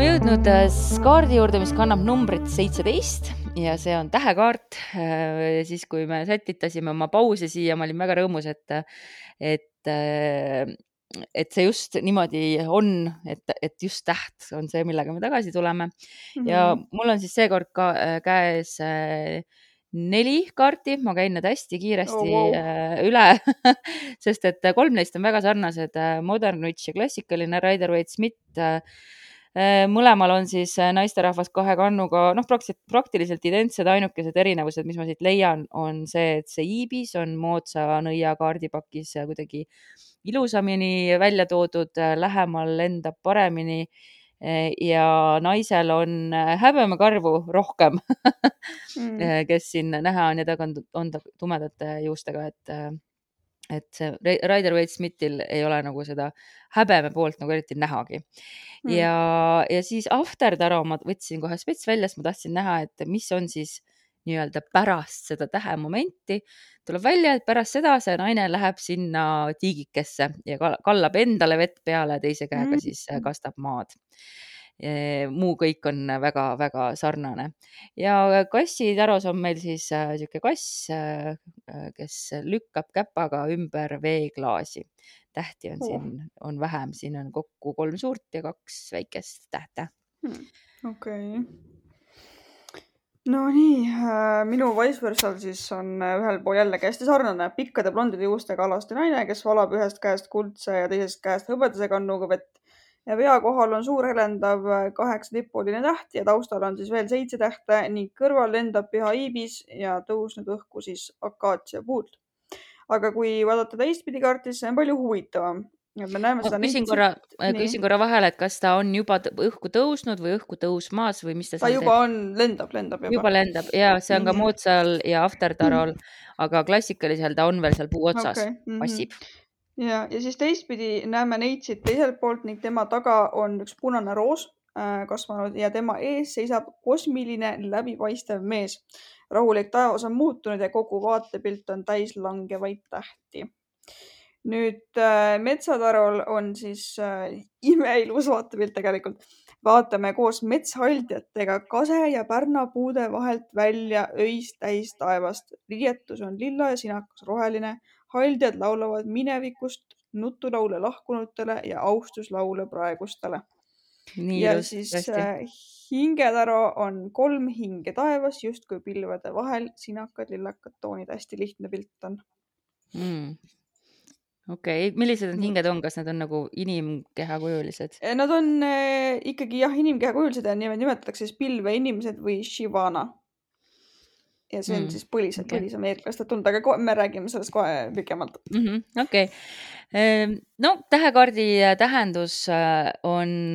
oleme jõudnud äh, kaardi juurde, mis kannab numbrit seitseteist ja see on tähekaart. Äh, siis, kui me sätitasime oma pause siia, ma olin väga rõõmus, et, et, äh, et see just niimoodi on, et, et just täht on see, millega me tagasi tuleme mm. -hmm. ja Mhm. mul on siis seekord ka käes neli kaarti, ma käin need hästi kiiresti Oh, wow. üle sest et kolm neist on väga sarnased. Modern Witch ja klassikaline Rider Waite Smith. Äh, mõlemal on siis äh, naisterahvas kahe kannuga, noh, praktiliselt, praktiliselt identsed, ainukesed erinevused, mis ma siit leian, on see, et see iibis on moodsa nõia kaardipakis kuidagi ilusamini välja toodud, lähemal lendab paremini ja naisel on äh, häbemekarvu rohkem Mm. kes siin näha on ja ta on, on tumedate juustega, et, äh, et see Rider Waite Smithil ei ole nagu seda häbeme poolt nagu eriti nähagi Mm. ja, ja siis After Taro ma võtsin kohe spets välja, sest ma tahtsin näha, et mis on siis nii-öelda pärast seda tähemomenti. tuleb välja, et pärast seda see naine läheb sinna tiigikesse ja kal- kallab endale vett peale, teise käega Mm. siis äh, kastab maad. Muu kõik on väga-väga sarnane ja kassitaros on meil siis äh, sihuke kass, äh, äh, kes lükkab käpaga ümber veeklaasi. tähti on Oh. siin, on vähem, siin on kokku kolm suurt ja kaks väikest tähte. Hmm. okei. Nonii, minu vice versa'l siis on äh, ühel pool jällegi hästi sarnane pikkade blondide juustega alasti naine, kes valab ühest käest kuldse ja teisest käest hõbedase kannuga vett ja pea kohal on suur helendav äh, kaheksatipuline täht ja taustal on siis veel seitse tähte ning kõrval lendab püha iibis ja tõusnud õhku siis akaatsiapuud. aga kui vaadata teistpidi kaarti, siis see on palju huvitavam. et me näeme seda küsin korra, küsin korra vahele, et kas ta on juba õhku tõusnud või õhku tõusmas või mis ta ta juba on, lendab, lendab teeb? juba lendab ja see on ka Mhm. moodsal ja After Tarol, aga klassikalisel ta on veel seal puu otsas Okei, mhm. passib. ja, ja siis teistpidi näeme Neitsit teiselt poolt ning tema taga on üks punane roos äh, kasvanud ja tema ees seisab kosmiline läbipaistev mees. rahulik taevas on muutunud ja kogu vaatepilt on täis langevaid tähti. nüüd äh, metsatarul on siis äh, imeilus vaatepilt tegelikult. Vaatame koos metshaldjatega kase ja pärnapuude vahelt välja öist täis taevast. riietus on lilla ja sinakas roheline haldjad laulavad minevikust nutulaule lahkunutele ja austuslaule praegustele. ja ilus, siis tõesti. äh, hingetaro on kolm hinge taevas justkui pilvede vahel, sinakad, lillakad toonid, hästi lihtne pilt on. Mm. okei, millised need hinged on, kas need on nagu inimkehakujulised? Nad on äh, ikkagi jah, inimkehakujulised ja nimed nimetatakse siis pilve inimesed või Shivana. ja see on Mm, siis põlised okei. okay., põlisameeriklastelt tulnud, aga ko- me räägime sellest kohe pikemalt. Mhm, okei, no tähekaardi äh, tähendus äh, on,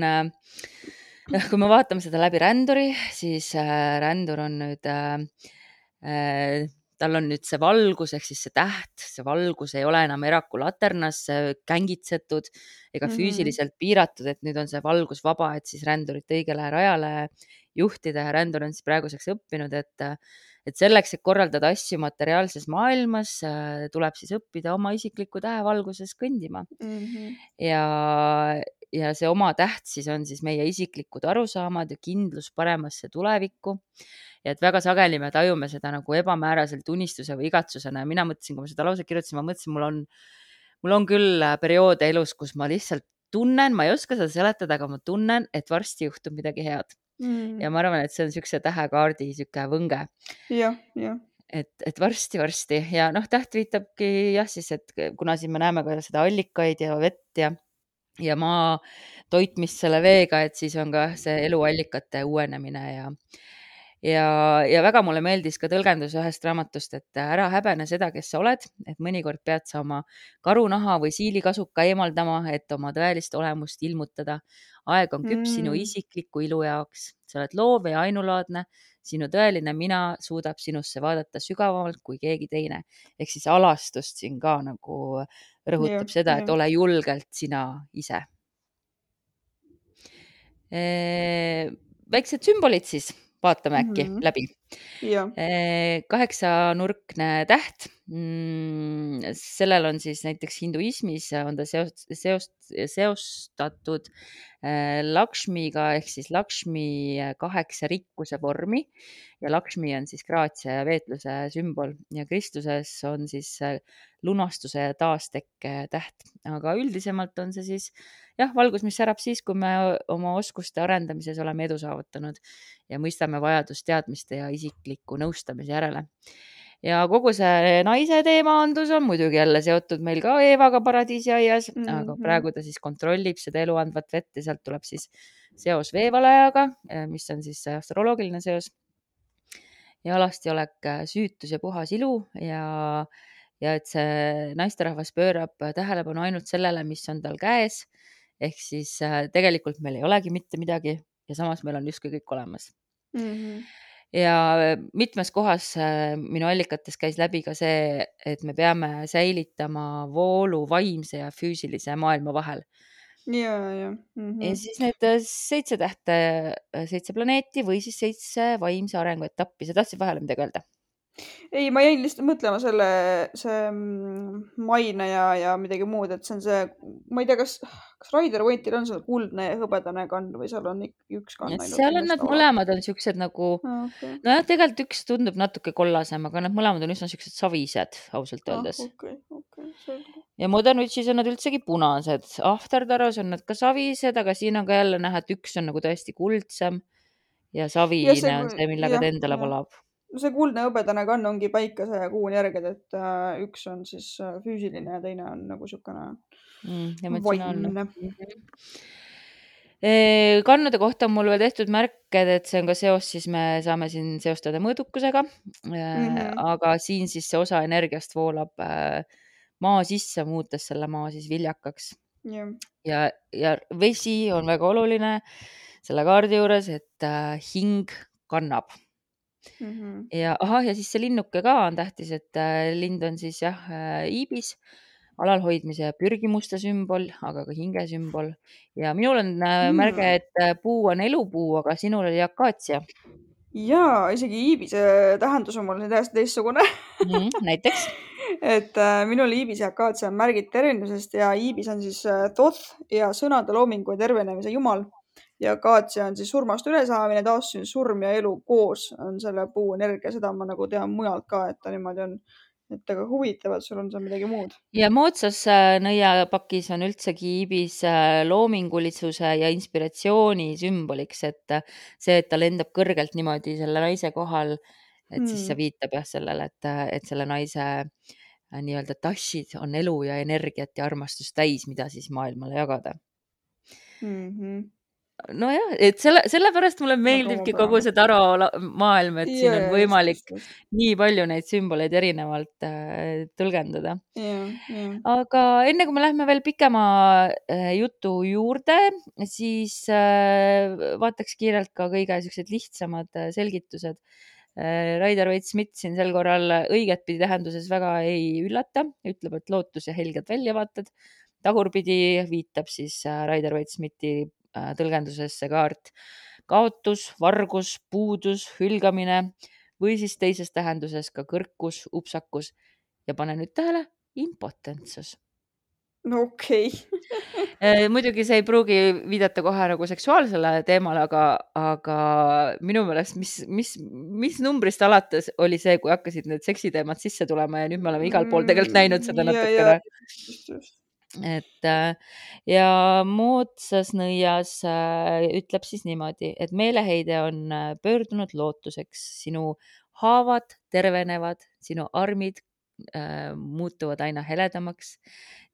kui me vaatame seda läbi ränduri, siis äh, rändur on nüüd, tal on nüüd see valgus ehk siis see täht, see valgus ei ole enam Eraku laternas kängitsetud ega Mhm. füüsiliselt piiratud, et nüüd on see valgus vaba, et siis rändurit õigele rajale juhtida ja rändur on siis praeguseks õppinud, et et selleks, et korraldada asju materiaalses maailmas, tuleb siis õppida oma isikliku tähevalguses kõndima Mhm. ja, ja see oma täht siis on siis meie isiklikud arusaamad ja kindlus paremasse tulevikku. Ja et väga sageli me tajume seda nagu ebamääraselt unistuse või igatsusena ja mina mõtlesin, kui ma seda lauset kirjutasin, ma mõtlesin, mul on, mul on küll äh, perioode elus, kus ma lihtsalt tunnen, ma ei oska seda seletada, aga ma tunnen, et varsti juhtub midagi head Mm. ja ma arvan, et see on niisuguse tähekaardi niisugune võnge jah, jah. et, et varsti-varsti ja noh, täht viitabki jah, siis, et kuna siin me näeme ka seda allikaid ja vett ja, ja maa toitmist selle veega, et siis on ka see eluallikate uuenemine ja, ja, ja väga mulle meeldis ka tõlgendus ühest raamatust, et ära häbene seda, kes sa oled, et mõnikord pead sa oma karunaha või siilikasuka eemaldama, et oma tõelist olemust ilmutada. aeg on küps sinu Mm. isikliku ilu jaoks, sa oled loov ja ainulaadne sinu tõeline mina suudab sinusse vaadata sügavamalt kui keegi teine. ehk siis alastust siin ka nagu rõhutab Jah, seda, et ole julgelt sina ise. väiksed sümbolid siis, vaatame äkki Mhm. läbi. jah, kaheksanurkne täht mm,. sellel on siis näiteks hinduismis on ta seost, seost, seostatud äh, Lakshmiga ehk siis Lakshmi kaheksa rikkuse vormi ja Lakshmi on siis graatsia ja veetluse sümbol ja kristluses on siis äh, lunastuse ja taastekke täht, aga üldisemalt on see siis jah, valgus, mis särab siis, kui me oma oskuste arendamises oleme edu saavutanud ja mõistame vajadust teadmiste ja isikliku nõustamise järele. ja kogu see naise teemaandlus on muidugi jälle seotud meil ka Eevaga paradiisiaias mm, -hmm. aga Mhm. praegu ta siis kontrollib seda eluandvat vett ja sealt tuleb siis seos veevalajaga, mis on siis astroloogiline seos. ja alasti olek süütus ja puhas ilu ja, ja et see naisterahvas pöörab tähelepanu ainult sellele, mis on tal käes. Ehk siis äh, tegelikult meil ei olegi mitte midagi ja samas meil on justkui kõik olemas Mhm. ja mitmes kohas äh, minu allikates käis läbi ka see, et me peame säilitama voolu vaimse ja füüsilise maailma vahel ja, ja mm.. ja mm. siis need äh, seitse tähte, seitse planeeti või siis seitse vaimse arengu etappi, sa tahtsid vahele midagi öelda? ei, ma jäin lihtsalt mõtlema selle, see mm, maine ja, ja midagi muud, et see on see, ma ei tea, kas, kas Raider Pointil on seal kuldne ja hõbedane kand või seal on üks kand ainult? seal on nad. mõlemad on siuksed nagu, okei, nojah, tegelikult üks tundub natuke kollasem, aga nad mõlemad on üsna siuksed savised ausalt öeldes. okei, okei, selge. ja Modern Witchis on nad üldsegi punased, After Taros on nad ka savised, aga siin on ka jälle näha, et üks on nagu tõesti kuldsem ja savine see- on see, millega ta jah, endale jah. valab. No see kuldne hõbedane kann ongi päikese ja kuu järged, et äh, üks on siis äh, füüsiline ja teine on nagu siukene mm,. vaimne. kannude kohta on mul veel tehtud märked, et see on ka seos, siis me saame siin seostada mõõdukusega mm. -hmm. Mhm. aga siin siis see osa energiast voolab äh, maa sisse, muutes selle maa siis viljakaks jah, ja, ja vesi on väga oluline selle kaardi juures, et hing kannab Mhm. ja ahah, ja siis see linnuke ka on tähtis, et äh, lind on siis jah äh, iibis, alalhoidmise ja pürgimuste sümbol, aga ka hinge sümbol ja minul on äh, Mm. märge, et äh, puu on elupuu, aga sinul oli akaatsia ja isegi iibise tähendus on mul täiesti teistsugune. mm,. näiteks, et äh, minul iibis ja akaatsia on märgid tervinemisest ja iibis on siis äh, Thoth ja sõnade loomingu ja tervenemise jumal ja akaatsia on siis surmast ülesaamine, taassünd, surm ja elu koos on selle puu energia, seda ma nagu tean mujalt ka, et ta niimoodi on. et aga huvitav, et sul on seal midagi muud. ja moodsas äh, nõiapakis on üldsegi iibis äh, loomingulisuse ja inspiratsiooni sümboliks, et äh, see, et ta lendab kõrgelt niimoodi selle naise kohal, et mm. siis see viitab jah sellele, et, et selle naise nii-öelda tassid on elu ja energiat ja armastust täis, mida siis maailmale jagada. Mm -hmm. nojah, et selle, sellepärast mulle meeldibki kogu omapärane. see taro maailm, et siin on võimalik nii palju neid sümboleid erinevalt äh, tõlgendada. ja, ja. aga enne kui me lähme veel pikema äh, jutu juurde, siis äh, vaataks kiirelt ka kõige siuksed lihtsamad äh, selgitused. Raider Waite Smith siin sel korral õigetpidi tähenduses väga ei üllata, ütleb, et lootus ja helged väljavaated. tagurpidi viitab siis äh, Raider Waite Smithi äh, tõlgenduses see kaart kaotus, vargus, puudus, hülgamine või siis teises tähenduses ka kõrkus, upsakus ja pane nüüd tähele, impotentsus. no okei okay.. Eh, muidugi see ei pruugi viidata kohe nagu seksuaalsele teemale, aga, aga minu meelest, mis, mis, mis numbrist alates oli see, kui hakkasid need seksiteemad sisse tulema ja nüüd me oleme igal pool tegelikult näinud seda Mm, natukene. Et äh, ja moodsas nõias äh, ütleb siis niimoodi, et meeleheide on äh, pöördunud lootuseks, sinu haavad tervenevad, sinu armid muutuvad aina heledamaks.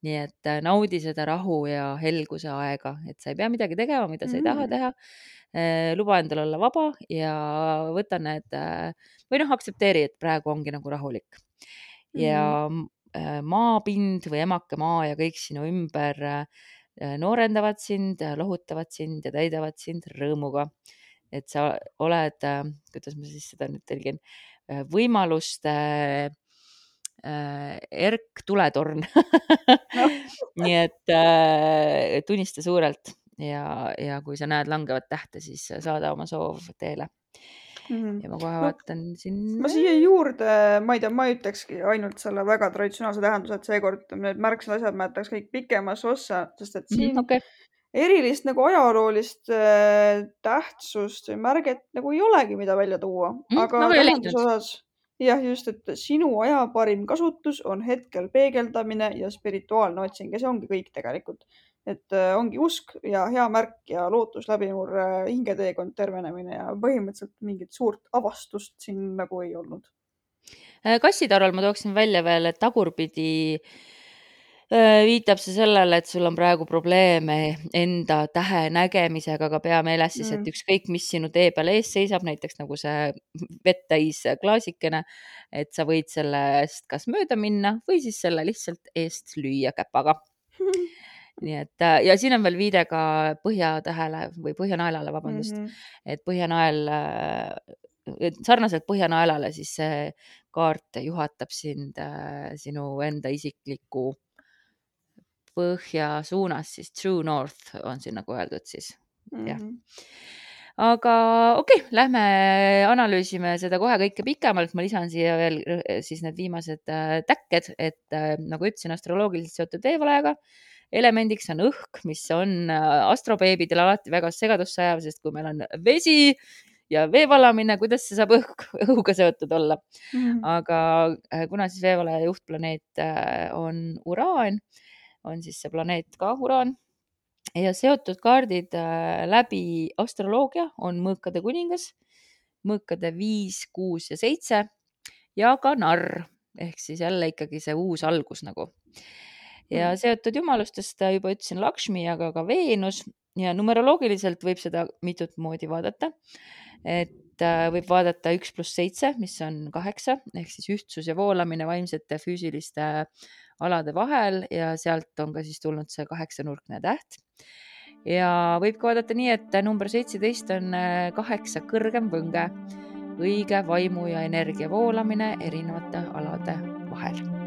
nii et naudi seda rahu ja helguse aega, et sa ei pea midagi tegema, mida sa ei taha Mm. teha. luba endal olla vaba ja võta need või noh, aktsepteeri, et praegu ongi nagu rahulik ja Mhm. äh, maapind või emake maa ja kõik sinu ümber äh, noorendavad sind, lohutavad sind ja täidavad sind rõõmuga. et sa oled, kuidas ma siis seda nüüd tõlgin, võimaluste äh, erk tuletorn. nii et äh, tunnista suurelt ja, ja kui sa näed langevat tähte, siis saada oma soov teele. -hmm. ja ma kohe no, vaatan siin. ma siia juurde, ma ei tea, ma ütlekski ainult selle väga traditsionaalse tähenduse, et seekord need märksõnad, asjad ma jätaks kõik pikemasse ossa, sest et siin mm -hmm, okay. erilist nagu ajaloolist äh, tähtsust või märget nagu ei olegi, mida välja tuua mm, -hmm, aga no, tähenduse osas jah, just, et sinu aja parim kasutus on hetkel peegeldamine ja spirituaalne otsing ja see ongi kõik tegelikult. Et äh, ongi usk ja hea märk ja lootus läbimurre, hingeteekond, tervenemine ja põhimõtteliselt mingit suurt avastust siin nagu ei olnud. Äh, kassitarval ma tooksin välja veel, et tagurpidi Äh, viitab see sellele, et sul on praegu probleeme enda tähe nägemisega, aga pea meeles siis, et mm. ükskõik, mis sinu tee peal ees seisab, näiteks nagu see vett täis klaasikene, et sa võid sellest kas mööda minna või siis selle lihtsalt eest lüüa käpaga nii et äh, ja siin on veel viide ka põhjatähele või põhjanaelale, vabandust mm, -hmm. et põhjanael, äh, sarnaselt põhjanaelale, siis see kaart juhatab sind sinu enda isikliku põhja suunas, siis true north on siin nagu öeldud siis mm, -hmm. jah mhm. aga okei okay,, lähme analüüsime seda kohe kõike pikemalt, ma lisan siia veel äh, siis need viimased äh, täkked, et äh, nagu ütlesin, astroloogiliselt seotud veevalajaga elemendiks on õhk, mis on astrobeebidel alati väga segadusse ajav, sest kui meil on vesi ja veevalamine, kuidas see saab õhk, õhuga seotud olla mm. -hmm. aga kuna siis veevalaja juhtplaneet on Uraan, on siis see planeet ka Uraan ja seotud kaardid äh, läbi astroloogia on mõõkade kuningas, mõõkade viis, kuus ja seitse ja ka narr ehk siis jälle ikkagi see uus algus nagu. Ja mm. seotud jumalustest äh, juba ütlesin Lakshmi, aga ka Veenus ja numeroloogiliselt võib seda mitut moodi vaadata. et äh, võib vaadata üks pluss seitse, mis on kaheksa ehk siis ühtsus ja voolamine vaimsete, füüsiliste alade vahel ja sealt on ka siis tulnud see kaheksanurkne täht. ja võib ka vaadata nii, et number seitseteist on äh, kaheksa kõrgem võnge, õige vaimu ja energia voolamine erinevate alade vahel